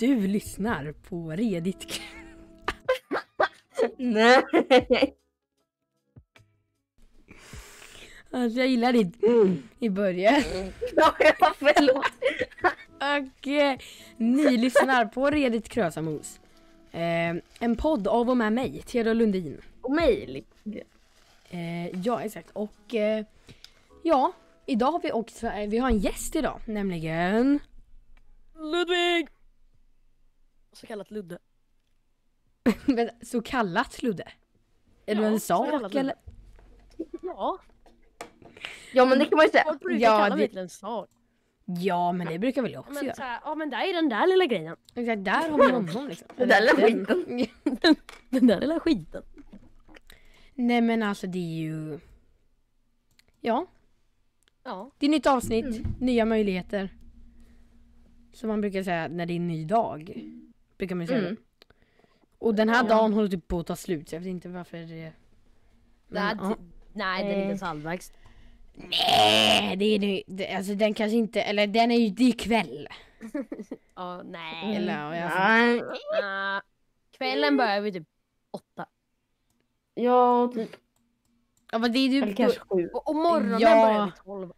Du lyssnar på Redigt. Nej. Alltså jag gillar ditt Mm. i början. Ja, förlåt. Och eh, ni lyssnar på Redigt Krösamos. Eh, en podd av och med mig, Theodor Lundin. Och mig. Eh, ja, exakt. Och eh, ja, idag har vi också, eh, vi har en gäst idag, nämligen Ludvig! Så kallat Ludde. Vänta, så kallat Ludde. Är du Ja, en så sak eller? Ja, Ja men det kan man ju säga. folk brukar Ja, kalla mig det- till en sak. Ja, men det brukar väl jag också Men göra. så här, ja men där är den där lilla grejen. Exakt, där har vi honom liksom. Den där lilla Den- skiten. Den där lilla skiten. Nej men alltså det är ju... Ja, Ja. det är nytt avsnitt, Mm. nya möjligheter. Som man brukar säga när det är en ny dag. Brukar man ju säga Mm. det. Och den här Ja. dagen håller typ på att ta slut så jag vet inte varför det... Nej, Men, ja. nej den är inte ens halvvägs. Nej, det är nu, det, alltså den kanske inte, eller den är ju, det är kväll. Ja, nej. Eller ja, jag, Nej. Ah, kvällen börjar vid typ åtta. Ja, typ. ja men det är Eller ju, kanske sju. Och, och morgonen Ja. börjar vid tolv.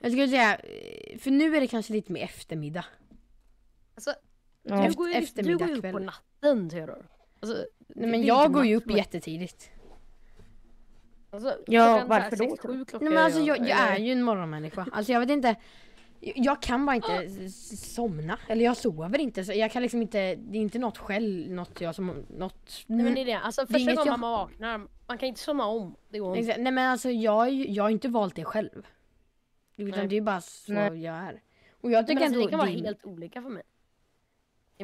jag skulle säga, eh, för nu är det kanske lite mer eftermiddag. Alltså, Ja. du går ju, du eftermiddag, går ju upp på natten Theodor. Alltså, Nej men jag går ju upp jättetidigt. Alltså, Ja, varför då? Nej men alltså jag, jag är ju en morgonmänniska. Alltså jag vet inte. jag- kan bara inte somna. Eller jag sover inte. Så jag kan liksom inte, det är inte något själv, något jag som, något... Nej men det är det, alltså första gången jag- man vaknar, man kan inte somna om. Det går inte. Nej men alltså jag, jag har inte valt det själv. Utan Nej. det är bara så Nej. jag är. Och jag tycker Men alltså, ändå det kan vara är- helt olika för mig.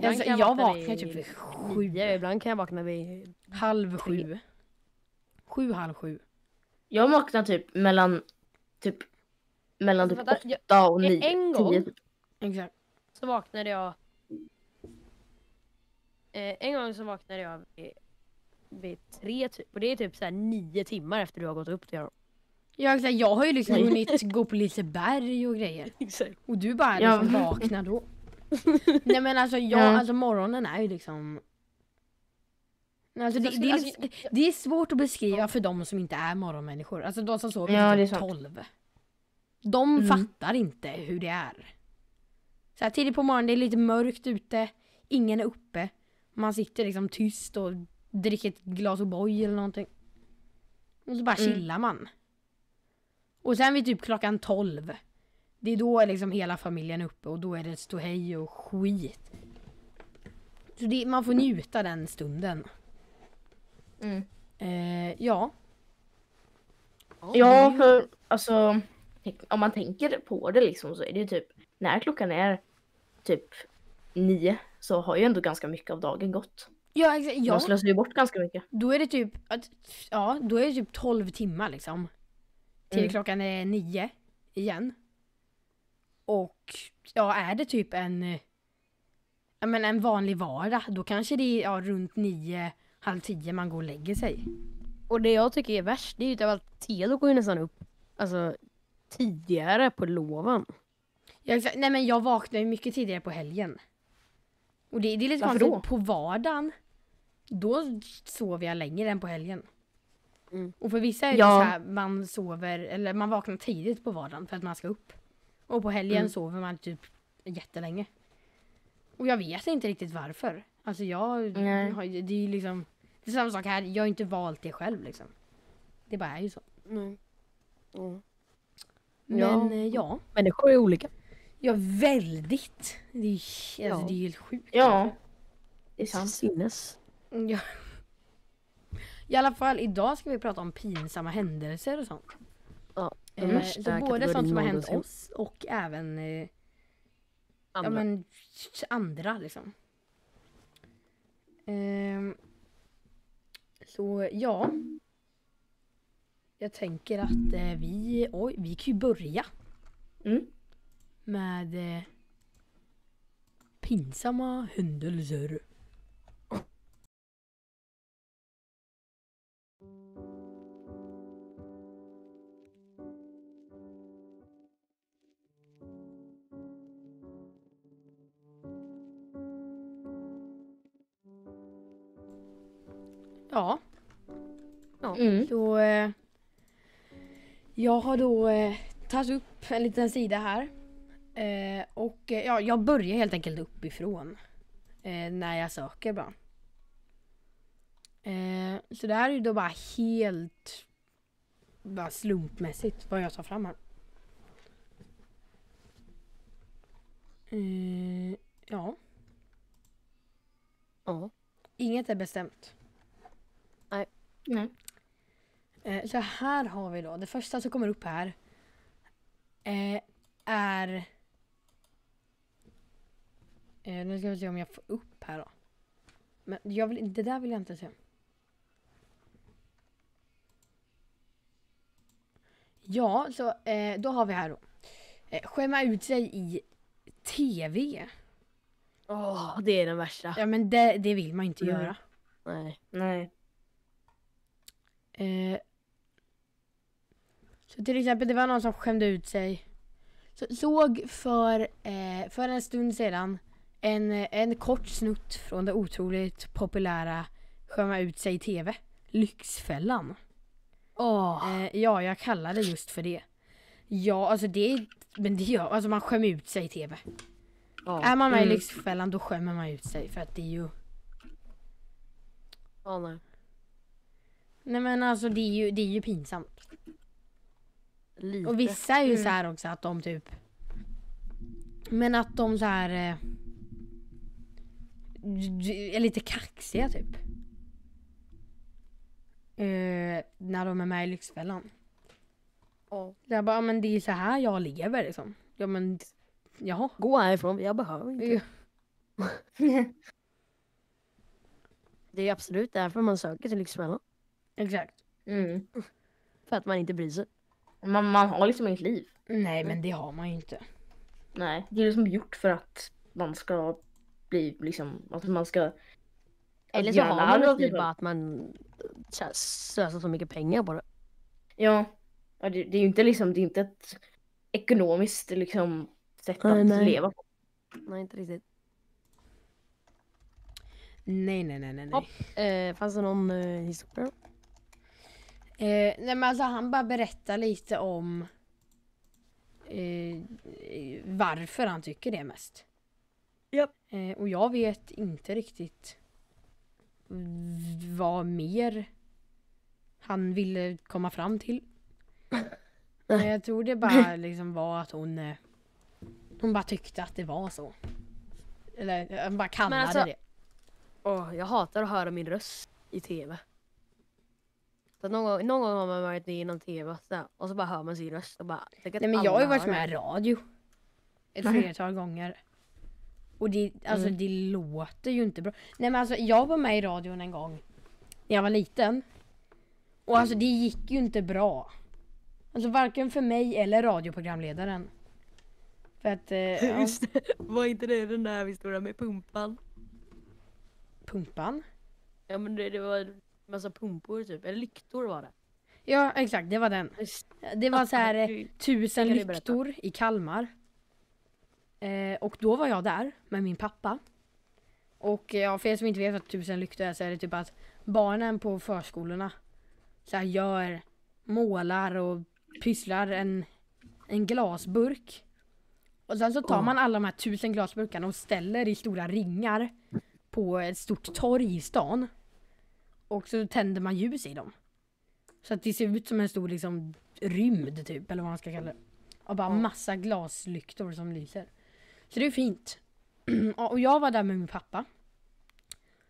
Alltså, jag vakna vaknar typ vid sju. nio, ibland kan jag vakna vid... halv sju. Sju, halv sju. Jag vaknar typ mellan typ mellan typ Vänta, jag- åtta och en- nio. en gång- tio, typ. Exakt. Så vaknade jag... Eh, en gång så vaknade jag vid, vid tre typ. Och det är typ så här nio timmar efter du har gått upp till jag. Jag, exakt, jag har ju liksom hunnit gå på Liseberg och grejer. Exakt. Och du bara Ja. liksom vaknar då. Nej men alltså jag, Ja. alltså morgonen är ju liksom Alltså, det, Jag det, är, alltså, det är svårt att beskriva för de som inte är morgonmänniskor. Alltså de som sover Ja, till typ sant. 12. De Mm. fattar inte hur det är. Så här, tidigt på morgonen, det är lite mörkt ute, ingen är uppe. Man sitter liksom tyst och dricker ett glas O'boy eller någonting. Och så bara Mm. chillar man. Och sen vid typ klockan 12. Det är då liksom hela familjen är uppe och då är det ståhej och skit. Så det, man får njuta den stunden. Mm. Eh, ja. Ja, för alltså om man tänker på det liksom så är det ju typ när klockan är typ nio så har ju ändå ganska mycket av dagen gått. Ja, exa- ja. Man slösar ju bort ganska mycket. Då är det typ, att, ja, då är det typ 12 timmar liksom. Till Mm. klockan är nio igen. Och ja, är det typ en, ja men en vanlig vardag, då kanske det är ja, runt nio, halv tio man går och lägger sig. Och det jag tycker är värst, det är ju typ att Teodor går ju nästan upp alltså, tidigare på loven. Jag, exa- nej men jag vaknar ju mycket tidigare på helgen. Och det, det är lite Varför konstigt, då? på vardagen, då sover jag längre än på helgen. Mm. Och för vissa är det Ja. så här, man sover, eller man vaknar tidigt på vardagen för att man ska upp. Och på helgen Mm. sover man typ jättelänge. Och jag vet inte riktigt varför. Alltså jag, Nej. det är ju liksom, det är samma sak här, jag har inte valt det själv liksom. Det bara är ju så. Mm. Mm. Men Ja. ja, ja, Människor är olika. ja väldigt. Det är, alltså, Ja. det är helt sjukt. Ja, det är sant. Sinnes. Ja. I alla fall, idag ska vi prata om pinsamma händelser och sånt. Ja, Eh, värsta så både sånt som har hänt någonsin. oss och även eh, ja, Andra. men, andra liksom. Ehm, så ja. Jag tänker att eh, vi, oj, vi kan ju börja Mm. med eh, pinsamma händelser. Jag har då eh, tagit upp en liten sida här. Eh, och eh, ja, jag börjar helt enkelt uppifrån. Eh, när jag söker bara. Eh, så det här är ju då bara helt bara slumpmässigt vad jag tar fram här. Eh, ja, Ja. inget är bestämt. Nej. Eh, Så här har vi då, det första som kommer upp här eh, är... Eh, nu ska vi se om jag får upp här då. Men jag vill, det där vill jag inte se. Ja, så eh, då har vi här då. Eh, skämma ut sig i TV. Åh, det är den värsta. Ja men det, det vill man inte Mm. göra. Nej. Nej. Eh, så till exempel, det var någon som skämde ut sig. Så, såg för, eh, för en stund sedan en, en kort snutt från det otroligt populära Skämma ut sig i TV. Lyxfällan. Åh. Eh, ja, jag kallar det just för det. Ja, alltså det är, men det gör, alltså man skämmer ut sig i TV. Ja. Är man med Mm. i Lyxfällan då skämmer man ut sig för att det är ju Ja, nej. Nej men alltså det är ju, det är ju pinsamt. Lite. Och vissa är ju Mm. så här också att de typ Men att de så här eh, är lite kaxiga typ. Eh, när de är med i Lyxfällan. Ja. Jag bara, "Ja, men det är så här jag lever liksom. Ja men, jaha. Gå härifrån, jag behöver inte. Det är absolut därför man söker till Lyxfällan. Exakt. Mm. För att man inte bryr sig. Man, man har liksom inget liv. Nej men det har man ju inte. Nej, det är liksom gjort för att man ska bli liksom, att man ska Eller så har man typ själv. bara att man här slösar så mycket pengar på det. Ja, ja det, det är ju inte liksom, det är inte ett ekonomiskt liksom sätt Nej, att nej. leva på. Nej, inte riktigt. Nej nej nej nej. nej. Hopp. Eh, fanns det någon eh, historia? Eh, nej men alltså han bara berättar lite om eh, varför han tycker det mest. Japp. Eh, och jag vet inte riktigt vad mer han ville komma fram till. Men jag tror det bara liksom var att hon eh, hon bara tyckte att det var så. Eller han bara kallade alltså- det. Åh, jag hatar att höra min röst i tv. Så någon, gång, någon gång har man varit i någon tv så här, och så bara hör man sin röst och bara... Nej men jag har ju varit med i radio. Ett Nej. flertal gånger. Och det, alltså Mm. det låter ju inte bra. Nej men alltså jag var med i radion en gång. När jag var liten. Och alltså det gick ju inte bra. Alltså varken för mig eller radioprogramledaren. För att, eh, ja, Just det, var inte det den där historien med pumpan? pumpan. Ja men det, det var massa pumpor typ, eller lyktor var det. Ja exakt, det var den. Det var så här eh, tusen lyktor i Kalmar. Eh, och då var jag där med min pappa. Och eh, ja, för er som inte vet vad tusen lyktor är så är det typ att barnen på förskolorna så här gör, målar och pysslar en, en glasburk. Och sen så tar man alla de här tusen glasburkarna och ställer i stora ringar på ett stort torg i stan. Och så tänder man ljus i dem. Så att det ser ut som en stor liksom rymd typ, eller vad man ska kalla det. Och bara massa glaslyktor som lyser. Så det är fint. Och jag var där med min pappa.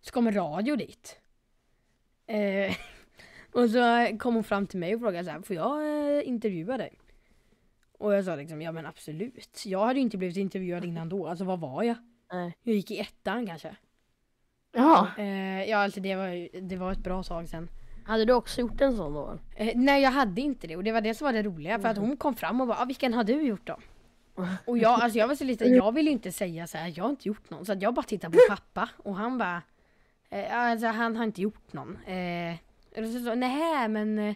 Så kommer radio dit. Eh, och så kom hon fram till mig och frågade så här, får jag eh, intervjua dig? Och jag sa liksom, ja men absolut. Jag hade ju inte blivit intervjuad innan då, alltså vad var jag? Nej. Jag gick i ettan kanske. Ja, Eh, ja alltså det var, det var ett bra tag sedan. Hade du också gjort en sån då? Eh, nej jag hade inte det och det var det som var det roliga för att hon kom fram och bara ah, vilken har du gjort då? Och jag, alltså jag var så liten, jag ville ju inte säga så här, jag har inte gjort någon. Så att jag bara tittade på pappa och han bara eh, alltså han har inte gjort någon. Eh, och så, så, nej men eh,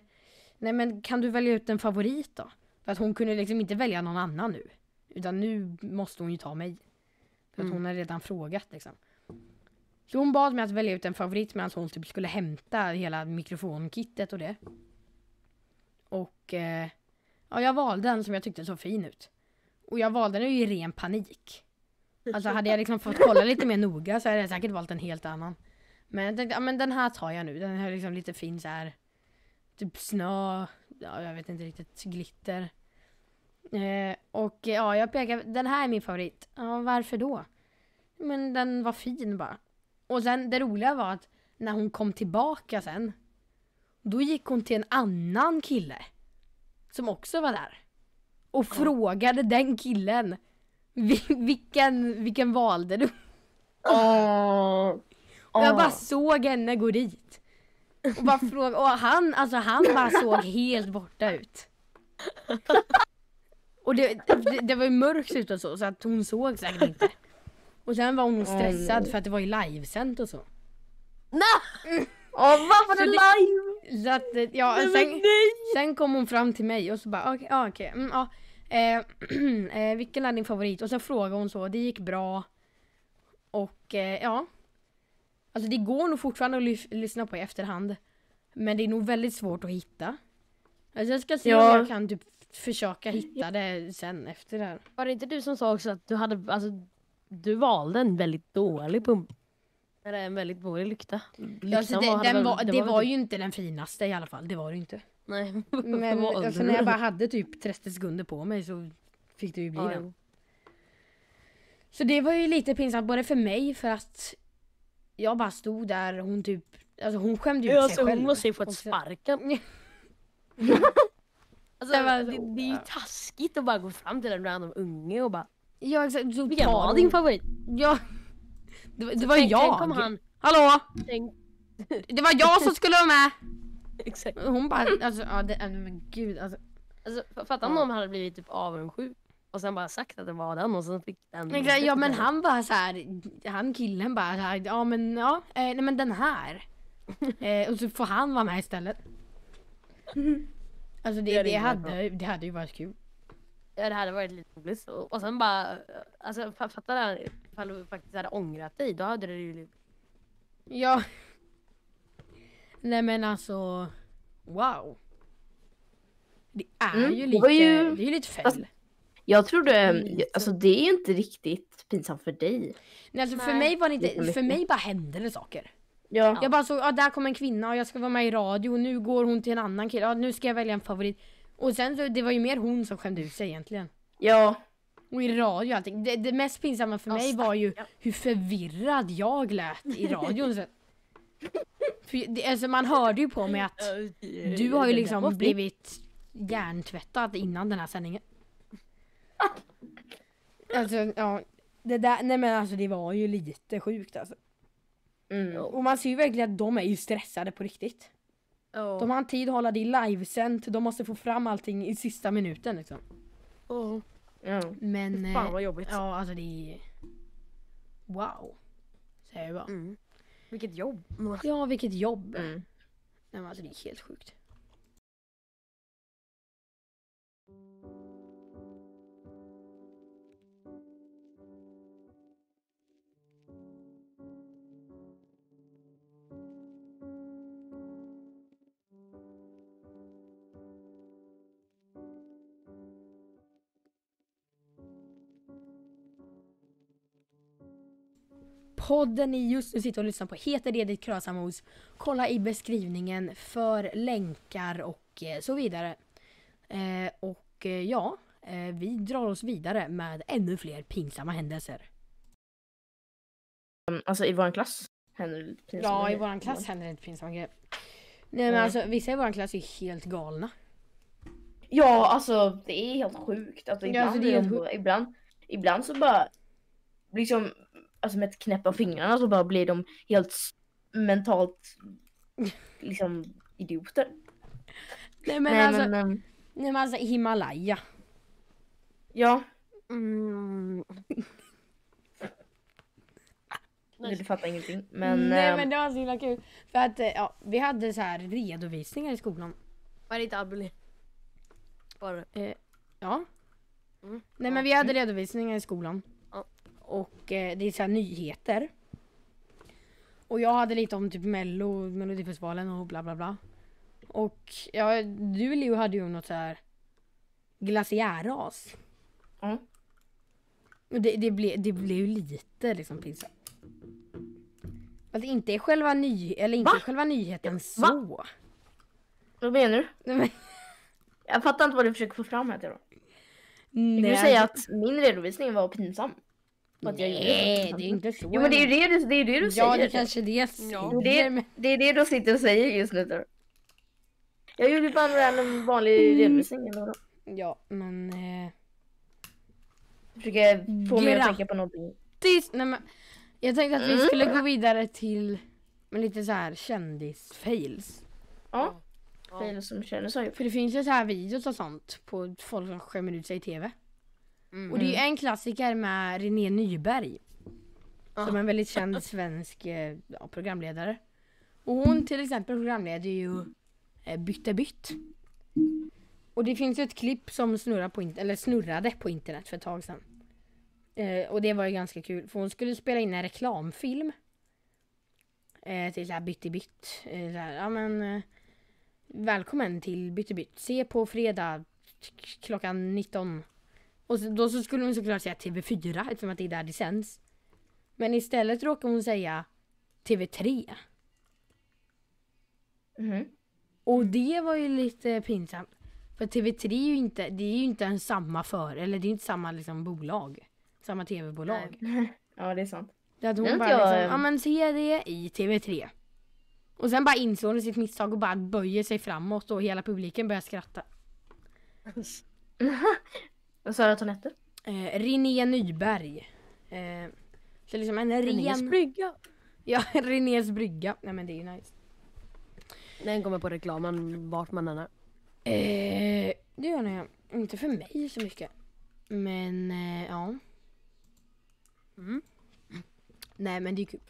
nej men kan du välja ut en favorit då? För att hon kunde liksom inte välja någon annan nu. Utan nu måste hon ju ta mig. För att Mm. hon har redan frågat liksom. Så hon bad mig att välja ut en favorit medan hon typ skulle hämta hela mikrofonkittet och det. Och eh, ja, jag valde en som jag tyckte såg fin ut. Och jag valde den ju i ren panik. Alltså hade jag liksom fått kolla lite mer noga så hade jag säkert valt en helt annan. Men jag tänkte, ja men den här tar jag nu. Den här är liksom lite fin så här. Typ snö, ja jag vet inte riktigt, glitter. Eh, och ja, jag pekar, den här är min favorit. Ja, varför då? Men den var fin bara. Och sen det roliga var att när hon kom tillbaka sen. Då gick hon till en annan kille. Som också var där. Och frågade den killen. "Vi- Vilken, vilken valde du? Åh. Och jag bara såg henne gå dit. Och bara fråga, och han, alltså han bara såg helt borta ut. Och det, det, det var ju mörkt ute och så, så att hon såg säkert inte. Och sen var hon nog stressad nej. för att det var ju livesänt och så. Åh, vad var det live? Så att, eh, ja, Nej, sen, nej! sen kom hon fram till mig och så bara okej, ja, okej, mm, ja. Eh, eh, vilken är din favorit? Och sen frågade hon så, det gick bra. Och eh, ja. Alltså det går nog fortfarande att lys- lyssna på i efterhand. Men det är nog väldigt svårt att hitta. Alltså jag ska se Ja. om jag kan typ försöka hitta det sen efter det här. Var det inte du som sa också att du hade, alltså du valde en väldigt dålig pump? Eller en väldigt dålig lykta. Lyktan Alltså det, hade den var, det var väl ju inte den finaste i alla fall, det var det ju inte. typ- Nej. Men alltså, när jag bara hade typ 30 sekunder på mig så fick det ju bli Ja, den. Så det var ju lite pinsamt både för mig för att jag bara stod där och hon typ, alltså hon skämde ut Ja, sig alltså, själv. hon måste ju fått sparken. Alltså, Det var- det, det är ju taskigt att bara gå fram till en random unge och bara Ja exakt, så Vilken var din favorit? Ja. Det, var- det var tänk, jag. Tänk om han... Hallå! Tänk, Det var jag som skulle vara med! exakt. Hon bara, alltså ja det, men gud alltså. Alltså, fatta om någon hade blivit typ avundsjuk och sen bara sagt att det var den och sen fick den... Exakt, ja men han bara så här, han killen bara så här, ja men ja, eh, nej men den här. eh, och så får han vara med istället. Alltså det, det det, hade, det hade ju varit kul. Ja det hade varit lite roligt. Och, sen bara, alltså fa- fatta det ifall du faktiskt hade ångrat dig, då hade det ju... Ja. Nej men alltså, wow. Det är Mm, ju det lite, var ju- det är ju lite fel. Fast- Jag trodde, Lite. alltså det är ju inte riktigt pinsamt för dig. Nej, alltså, för Nej, mig var det inte, för mig bara hände det saker. Ja. Jag bara såg, ja där kom en kvinna och jag ska vara med i radio och nu går hon till en annan kille, ja nu ska jag välja en favorit. Och sen så, det var ju mer hon som skämde ut sig egentligen. Ja. Och i radio och allting. Det, det mest pinsamma för Ja, mig var ju stackarn. hur förvirrad jag lät i radion. så. För det, alltså man hörde ju på mig att du har ju liksom blivit hjärntvättad innan den här sändningen. Alltså ja, det där, nej men alltså det var ju lite sjukt alltså. Mm. Och man ser ju verkligen att de är ju stressade på riktigt. Oh. De har en tid att hålla det livesänt, de måste få fram allting i sista minuten liksom. Ja. Men... Fan eh, vad jobbigt. Ja alltså det är... Wow. Säger jag bara. Mm. Vilket jobb. Ja vilket jobb. Mm. Nej men alltså det är helt sjukt. Podden ni just nu sitter och lyssnar på heter Edith Krasamos. Kolla i beskrivningen för länkar och eh, så vidare. Eh, och eh, ja, eh, vi drar oss vidare med ännu fler pinsamma händelser. Mm, Alltså i vår klass händer det pinsamma Ja, i våran klass händer det inte pinsamma grejer. Nej men Mm. alltså vissa i våran klass är helt galna. Ja, alltså det är helt sjukt. Alltså, Ja, ibland, alltså, är de helt bara- ibland, ibland så bara liksom alltså med ett knäpp av fingrarna så bara blir de helt mentalt liksom idioter. Nej men Nej, alltså, men, ehm, nej, men alltså Himalaya. ja, Mm. du fattar ingenting. Men, nej ehm, men det var så himla kul. För att eh, ja, vi hade så här redovisningar i skolan. Var det inte Amelie? Var det? Ja. Mm. Nej men vi hade redovisningar i skolan. Och eh, det är så här nyheter. Och jag hade lite om typ mello, melodifestivalen och bla bla bla. Och ja, du Leo hade ju något så här glaciärras. Och det, det, blev, det blev ju lite liksom pinsamt. Det inte själva ny, eller inte Va? själva nyheten Va? så. Vad menar du? Jag fattar inte vad du försöker få fram här till då. Du nej, kan ju säga att min redovisning var pinsam. Att jag gjorde nej, det. är inte så. Jo men det är det du, det är det du Ja, säger. det kanske är det jag Ja. säger, det, det är det du sitter och säger just nu. Då. Jag gjorde bara en vanlig redovisning. Eller vadå? Ja, men... Eh, Försöker få mig att tänka på någonting. tis, nej, men jag tänkte att vi Mm. skulle gå vidare till lite så här kändis-fails. Ja, Ja. fel som känner så. För det finns ju så här videos och sånt på folk som skämmer ut sig i TV. Mm. Och det är ju en klassiker med René Nyberg. Ja. Som är en väldigt känd svensk eh, ja, programledare. Och hon till exempel programleder ju eh, Bytte bytt. Och det finns ju ett klipp som snurrar på eller snurrade på internet för ett tag sedan. Eh, och det var ju ganska kul för hon skulle spela in en reklamfilm. Eh, till såhär Bytte bytt. Eh, så här, ja men eh, Välkommen till Bytte bytt. Se på fredag klockan 19. Och då så skulle hon såklart säga TV4 eftersom att det är där det sänds. Men istället råkar hon säga TV3. Mhm. Och det var ju lite pinsamt. För TV3 är ju inte, det är ju inte en samma för, eller det är inte samma liksom bolag. Samma tv-bolag. Ja det är sant. Det att hon Men bara jag, liksom, ehm, ja men se det i TV3. Och sen bara insåg hon sitt misstag och bara böjer sig framåt och hela publiken börjar skratta. Vad sa du att hon hette? Eh, René Nyberg. Eh, så liksom en René's ren... brygga. Ja, Renés brygga. Nej men det är ju nice. Den kommer på reklamen vart man än är. Eh, det gör den Inte för mig så mycket. Men eh, ja. Mm. Nej men det är kul.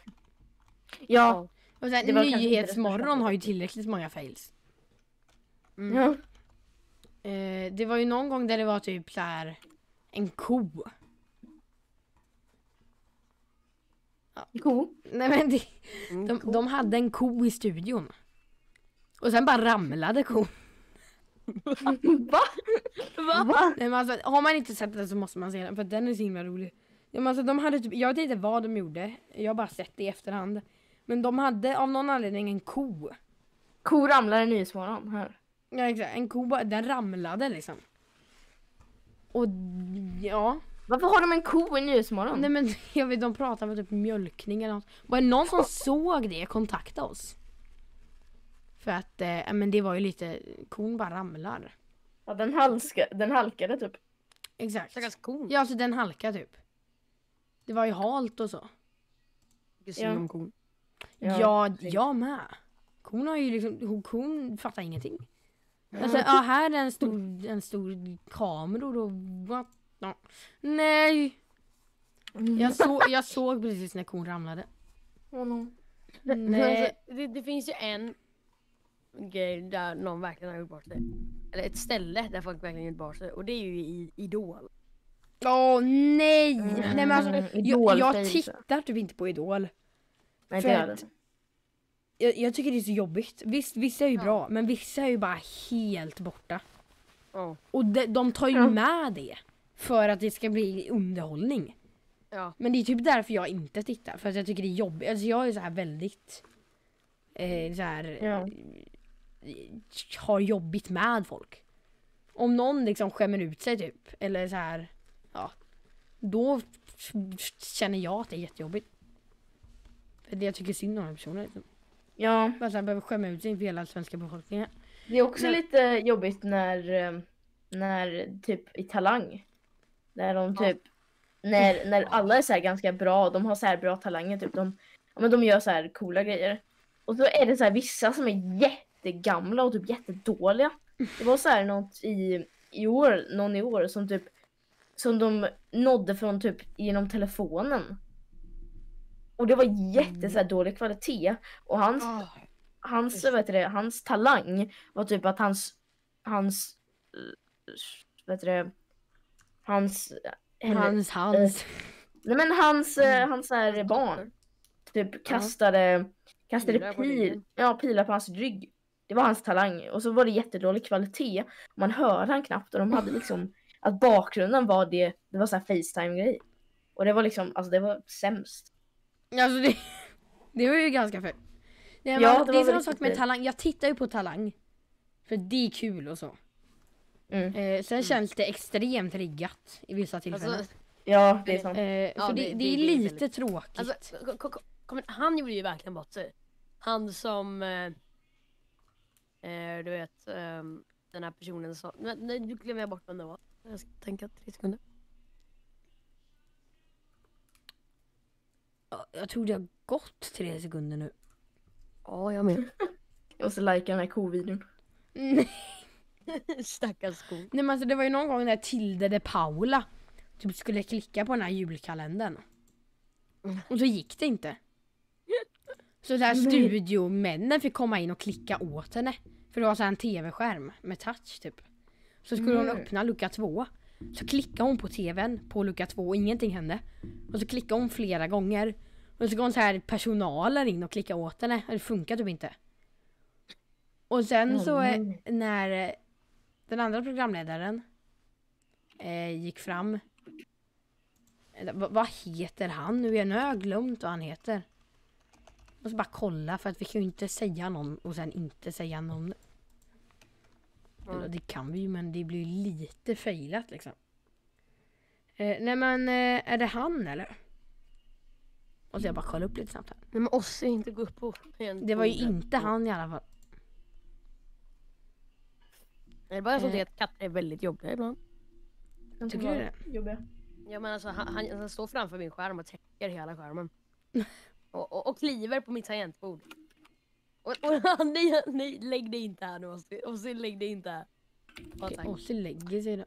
Ja. Och sen, Nyhetsmorgon har ju tillräckligt många fails. Mm. ja. Eh, det var ju någon gång där det var typ så här en ko. Ko. Nej men det, de, de hade en ko i studion. Och sen bara ramlade kon. Va? Va? Nej, men alltså, har man inte sett den så måste man se den för den är så himla rolig. Ja, men alltså, de hade typ, jag vet inte vad de gjorde, jag har bara sett det i efterhand. Men de hade av någon anledning en ko. Ko ramlar i Nyhetsmorgon här. Ja exakt, en ko bara, den ramlade liksom. Och ja, Varför har de en ko i Nyhetsmorgon? nej men jag vet de pratar om typ mjölkning eller något. Var det någon som såg det, kontakta oss. För att, eh, men det var ju lite, kon bara ramlar. Ja, den, halska, den halkade typ. Exakt. Stackars kon. Ja alltså den halkar typ. Det var ju halt och så. Vilken synd Ja. om kon. Ja, Ja, jag med. Kon har ju liksom, hon, kon fattar ingenting. Alltså, ja här är en stor, en stor kameror och what? Ja. Nej! Jag, så, jag såg precis när kon ramlade. No. Nej. Det, det finns ju en grej där någon verkligen har gjort bort sig. Eller ett ställe där folk verkligen gjort bort sig. Och det är ju i Idol. Åh nej! nej men alltså, Mm, jag, jag tittar typ inte på Idol. Nej, För jag att- det. Jag, jag tycker det är så jobbigt. Visst, vissa är ju Ja. bra, men vissa är ju bara helt borta. Ja. Och de, de tar ju Ja. med det. För att det ska bli underhållning. Ja. Men det är typ därför jag inte tittar. För att jag tycker det är jobbigt. Alltså jag är så här väldigt... Eh, så här, Ja. eh, har jobbigt med folk. Om någon liksom skämmer ut sig typ. Eller så här, ja. Då känner jag att det är jättejobbigt. För det jag tycker synd om den personen. Liksom. Ja, så här, behöver skämma ut sig inför hela svenska befolkningen. det är också Men- lite jobbigt när, eh, när typ i Talang. När de Ja. typ, när, när alla är så här ganska bra, de har så här bra talanger typ. De, ja, men de gör så här coola grejer. Och så är det så här vissa som är jättegamla och typ jättedåliga. Det var så här något i, i år, någon i år som typ som de nådde från typ genom telefonen. Och det var jätte så här, dålig kvalitet. Och hans Ah, hans, heter det, hans talang var typ att hans, hans, eh, heter det, hans, henne- Hans, hans. nej men hans, eh, hans här barn, typ kastade, kastade Pilar pil, ja, pilar på hans rygg. Det var hans talang. Och så var det jättedålig kvalitet. Man hörde han knappt och de hade liksom att bakgrunden var det, det var så här Facetime-grej. Och det var liksom, alltså det var sämst. Alltså det, det var ju ganska fett. Nej, Ja, men det det är samma sak med talang. Jag tittar ju på talang. För det är kul och så. Mm. Eh, sen känns det extremt riggat i vissa tillfällen. Alltså, Ja, det är sant. eh, ja, för det, det- det, det- är lite väldigt- tråkigt. alltså, han gjorde ju verkligen bort sig. Han som, eh, eh, du vet, eh, den här personen nej, nej nu glömmer jag bort vem det var. Jag ska tänka tre sekunder. Jag tror det har gått tre sekunder nu. Ja, jag med. Jag måste likea den här kovideon. Nej Stackars sko. men alltså det var ju någon gång när Tilde de Paula typ skulle klicka på den här julkalendern. Och så gick det inte. Så där Nej. studiomännen fick komma in och klicka åt henne. För det var så en tv-skärm med touch typ. Så skulle hon Nej. öppna lucka två. Så klickade hon på tvn på lucka två och ingenting hände. Och så klickade hon flera gånger. Och så går så här personalen in och klickar åt henne. Det funkar typ inte. Och sen så eh, när eh, den andra programledaren eh, gick fram. Eh, vad- heter han nu igen? Nu har jag glömt vad han heter. Jag måste bara kolla för att vi kan ju inte säga någon och sen inte säga någon. Eller det kan vi ju men det blir lite failat liksom. Eh, nej men eh, är det han eller? Och så jag bara kolla upp lite snabbt här. Nej men Ossi inte gå upp på en Det var ju inte han i alla fall. Det är bara så Eh. att katter är väldigt jobbiga ibland. Tycker du det? Jobbiga. Ja men alltså han, han, han står framför min skärm och täcker hela skärmen. Och, och, och kliver på mitt tangentbord. Och, och nej, nej, lägg dig inte här nu Ossi. Ossi lägg dig inte här. Och så lägger sig då.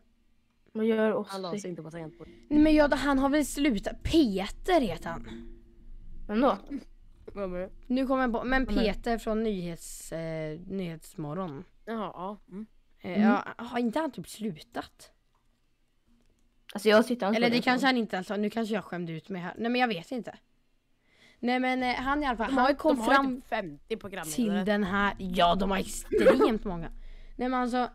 Vad gör Han la sig Ossi? inte på tangentbordet. Nej men ja, han har väl slutat. Peter heter han. Vem då? Vad menar du? Nu kommer jag på, men Peter från nyhets, eh, Nyhetsmorgon. Jaha, ja. Mm. Eh, ja, har inte han typ slutat? Alltså jag sitter Eller det kanske han inte alltså, nu kanske jag skämde ut mig här. Nej men jag vet inte. Nej men eh, han i alla fall, De har, han kom de har fram typ 50 till programledare. den här, ja de har extremt många. Nej men alltså,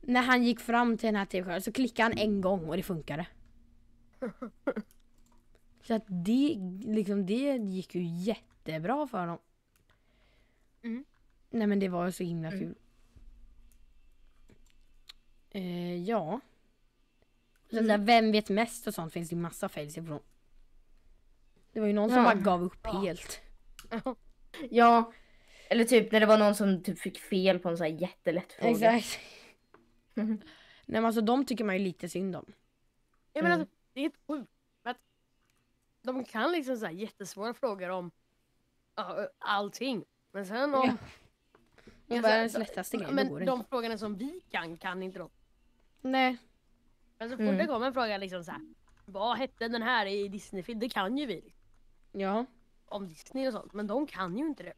när han gick fram till den här tv-skärmen så klickade han en gång och det funkade. Så att det, liksom det gick ju jättebra för dem. Mm. Nej men det var ju så himla Mm. kul. Eh, ja. Så Mm. där, vem vet mest och sånt finns det massa fails ifrån. Det var ju någon som Ja. bara gav upp Ja. helt. Ja. Eller typ när det var någon som typ fick fel på en sån här jättelätt fråga. Exakt. Nej men alltså de tycker man ju lite synd om. Ja, men Mm. alltså, det är helt sjukt. De kan liksom så här jättesvåra frågor om ja, allting. Men sen om... Ja. Världens de- lättaste grej, det Men de inte. frågorna som vi kan, kan inte de. Nej. Men så fort Mm. det kommer en fråga liksom så här. Vad hette den här i Disney-film? Det kan ju vi. Ja. om Disney och sånt. Men de kan ju inte det.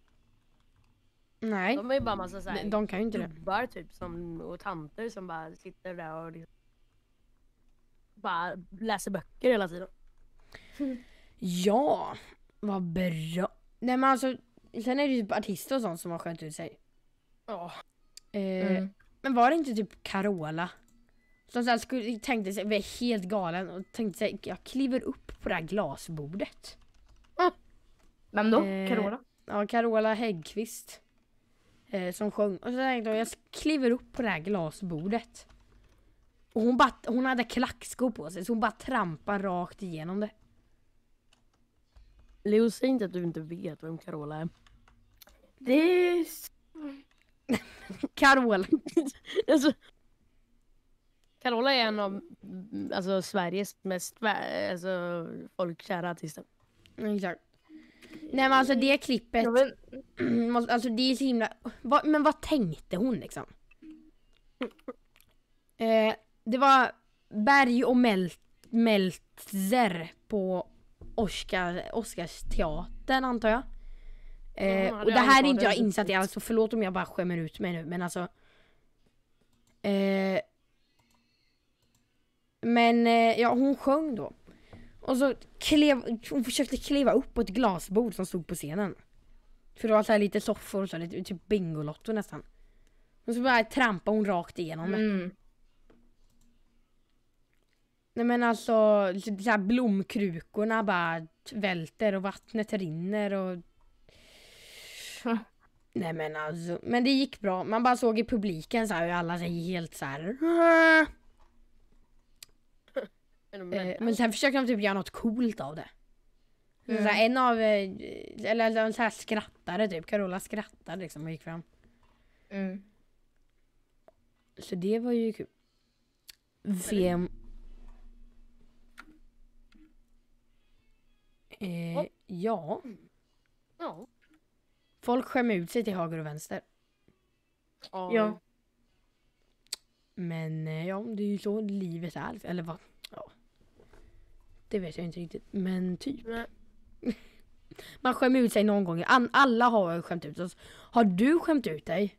Nej. De är ju bara massa så här, De, de kan ju inte det. gubbar typ som, och tanter som bara sitter där och liksom, bara läser böcker hela tiden. Ja. Vad bra. Nej men alltså. Sen är det ju typ artister och sånt som har skönt ut sig. Ja. Eh, Mm. Men var det inte typ Carola? Som här skulle, tänkte sig, var helt galen och tänkte sig, jag kliver upp på det här glasbordet. Vem då? Eh, Carola? Ja, Carola Häggkvist. Eh, som sjöng. Och så tänkte jag, jag kliver upp på det här glasbordet. Och hon, bara, hon hade klackskor på sig så hon bara trampar rakt igenom det. Leo, säg inte att du inte vet vem Carola är. Det är... Carola. alltså, Carola är en av alltså, Sveriges mest alltså, folkkära artister. Exakt. Nej men alltså det klippet, alltså det är så himla... Vad, men vad tänkte hon liksom? Eh, det var Berg och Mel- Meltzer på Oscar, Oscarsteatern antar jag. Eh, Ja, och det det här är inte jag insatt i alls så förlåt om jag bara skämmer ut mig nu men alltså. Eh, men eh, ja hon sjöng då. Och så klev, hon försökte kliva upp på ett glasbord som stod på scenen. För det var så här lite soffor och så, lite, typ Bingolotto nästan. Och så bara trampade hon rakt igenom. Mm. Nej men alltså, så här blomkrukorna bara välter och vattnet rinner och... Nej men alltså, men det gick bra. Man bara såg i publiken så här hur alla säger helt så här. Eh, men sen försökte de typ göra något coolt av det. Så här, en av, eh, eller eller så här skrattade typ, Carola skrattade liksom och gick fram. Mm. Så det var ju kul. Vem... Eh, ja, ja. folk skämmer ut sig till höger och vänster. Ja. Men eh, ja, det är ju så livet är. Eller vad? Ja. Det vet jag inte riktigt. Men typ. Nej. Man skämmer ut sig någon gång. Alla har skämt ut oss. Har du skämt ut dig?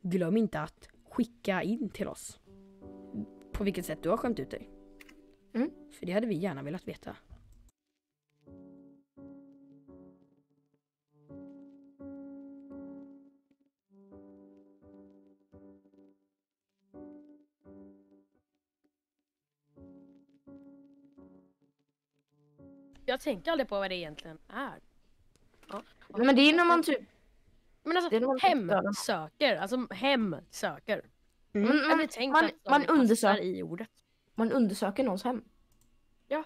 Glöm inte att skicka in till oss. På vilket sätt du har skämt ut dig. Mm. För det hade vi gärna velat veta. Jag tänker aldrig på vad det egentligen är. Men det är när man typ... Men alltså Det är nog inte bra. hemsöker, alltså hemsöker. Mm. Man, Jag man, hade man, man, undersöker, i ordet. man undersöker någons hem. Ja.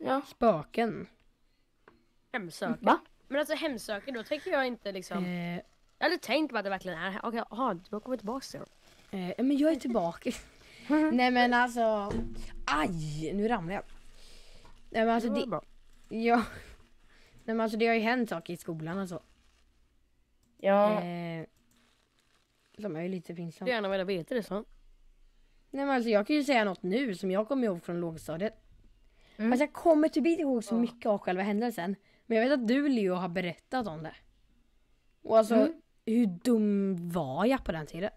Ja. Spöken. Hemsöker. Va? Men alltså hemsöker, då tänker jag inte liksom... Eh, Jag hade tänkt på att det verkligen är... Okej, aha, du har kommit tillbaka till eh, men jag är tillbaka. Nej men alltså. Aj! Nu ramlade jag. Nej men alltså Det det, bra. ja. Nej men alltså det har ju hänt saker i skolan och så. Ja. Eh, som är ju lite pinsamt. skulle gärna vilja veta det så. Nej men alltså jag kan ju säga något nu som jag kommer ihåg från lågstadiet. Mm. Fast jag kommer typ inte ihåg så mycket av själva händelsen. Men jag vet att du Leo har berättat om det. Och alltså Mm. hur dum var jag på den tiden?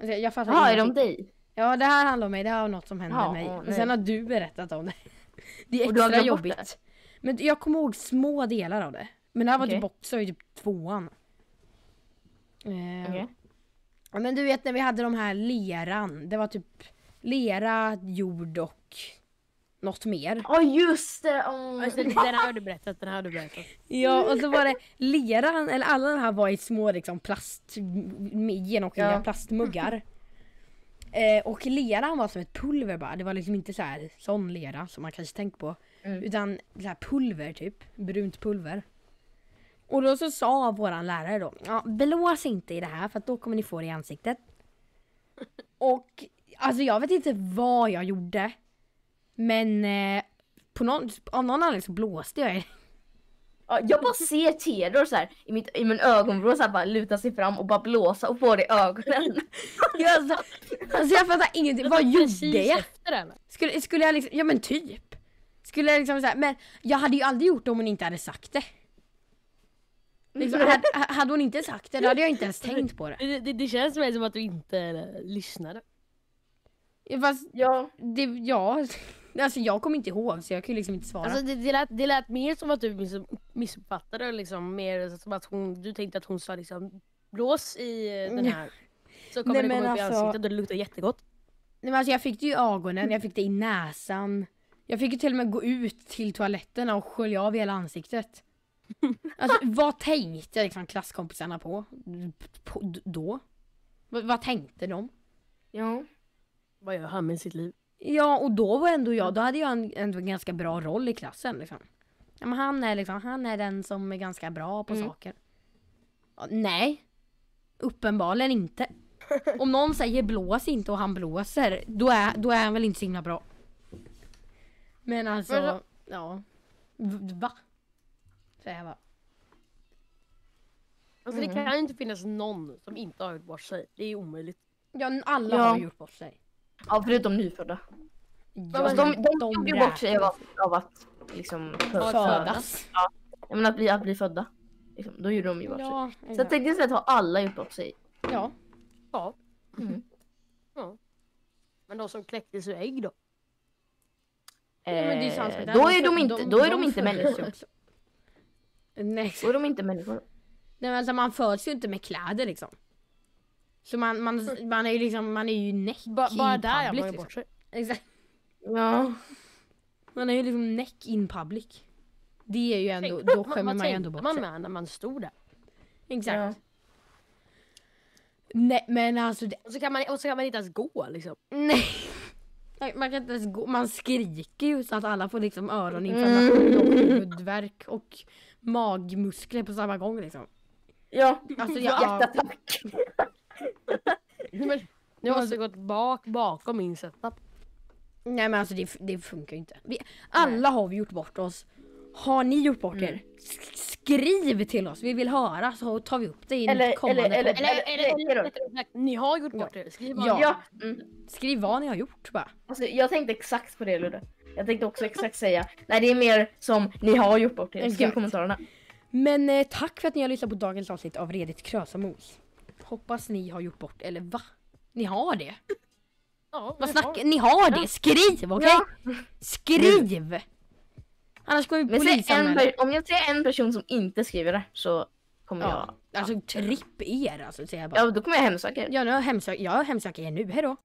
Alltså, jag fattar Jaha, är det om dig? Ja det här handlar om mig, det här var något som hände Ja, mig. Och sen har du berättat om det. Det är Och du har extra jobbigt. Men jag kommer ihåg små delar av det. Men det här var Okej. typ också i typ tvåan. Eh, Okej. Ja men du vet när vi hade de här leran. Det var typ lera, jord och något mer. Ja just det! åh. Alltså, den här har du berättat, den här har du berättat. Ja och så var det leran, eller alla de här var i små liksom plast, genomskinliga Ja. plastmuggar. Eh, och leran var som ett pulver bara. Det var liksom inte så här sån lera som man kanske tänker på. Mm. Utan så här pulver typ, brunt pulver. Och då så sa våran lärare då, ja, blås inte i det här för att då kommer ni få det i ansiktet. Och alltså jag vet inte vad jag gjorde. Men eh, på någon, av någon anledning så blåste jag i jag bara ser Theodor så här i, mitt, i min ögonvrå så här bara luta sig fram och bara blåsa och få det i ögonen. Jag, alltså, alltså jag fattar ingenting. Vad gjorde jag? Skulle, skulle jag liksom, ja men typ. Skulle jag liksom säga, men jag hade ju aldrig gjort det om hon inte hade sagt det. Liksom, hade, hade hon inte sagt det då hade jag inte ens tänkt på det. Det, det, det känns mer som att du inte eh, lyssnade. Fast Ja. det, ja, alltså jag kommer inte ihåg så jag kan ju liksom inte svara. Alltså det, det, lät, det lät mer som att du miss, missuppfattade liksom, mer som att hon, du tänkte att hon sa liksom blås i den här. Så kommer Nej, det komma upp i alltså- ansiktet och det luktar jättegott. Nej, men alltså jag fick det i ögonen, jag fick det i näsan. Jag fick ju till och med gå ut till toaletterna och skölja av hela ansiktet. Alltså vad tänkte liksom klasskompisarna på? på då? Vad, vad tänkte de? Ja. Vad gör han med sitt liv? Ja och då var ändå jag, då hade jag en, en ganska bra roll i klassen liksom. Ja, men han är liksom, han är den som är ganska bra på Mm. saker. Ja, nej. Uppenbarligen inte. Om någon säger blås inte och han blåser, då är, då är han väl inte så himla bra. Men alltså, Men så- ja. V- Va? Säger jag bara. Alltså det kan ju inte finnas någon som inte har gjort bort sig. Det är omöjligt. Ja, alla Ja. har gjort bort sig. Ja, förutom nyfödda. Ja, Fast de, de, de gjorde bort sig av att, av att liksom fö- födas. Jag menar att bli, att bli födda. Liksom, då gjorde de ju bort sig. Ja, Så tekniskt sett har alla gjort bort sig. ja. Ja. Mm. ja. Men de som kläcktes ur ägg då? Ja, men det är sant, Eh, då är de inte, då är de inte ju människor. också. Nej, Då är de inte människor. nej men alltså man föds ju inte med kläder liksom. Så man, man, man är ju liksom, man är ju näck Ba, i bara där public, man bort sig. Exakt. Ja. Man är ju liksom näck in public. Det är ju ändå, då skämmer man ju ändå bort man sig. med när man stod där? Exakt. ja. Nej men alltså det, Och så kan man, och så kan man inte ens gå liksom. nej. Man kan inte ens gå, man skriker ju så att alla får liksom öroninflammation och huvudvärk och magmuskler på samma gång liksom. Ja. Alltså jag, ja, Hjärtattack. Men, nu måste jag gått bak bakom min setup. nej men alltså det, det funkar ju inte. Vi, alla har vi gjort bort oss. Har ni gjort bort er? Sk- Skriv till oss, vi vill höra så tar vi upp det i Eller- kommande eller- eller-. Eller, eller, ni har gjort bort det. Skriv vad Ja. ni- Ja. Mm. Skriv vad ni har gjort bara. Alltså, jag tänkte exakt på det Ludde. Jag tänkte också exakt säga. Nej det är mer som ni har gjort bort er. Skriv i Exakt. kommentarerna. Men eh, tack för att ni har lyssnat på dagens avsnitt av Redigt Krösamos. Hoppas ni har gjort bort, eller va? Ni har det? Ja, Vad ni snackar Ni har det? Skriv okej? Skriv! Annars kommer vi polisanmäla. om jag ser en person som inte skriver det så kommer Ja, jag... alltså tripp er alltså säger jag bara. Ja då kommer jag hemsöka er. Ja, nu har jag hemsök, jag hemsöker er nu, hejdå.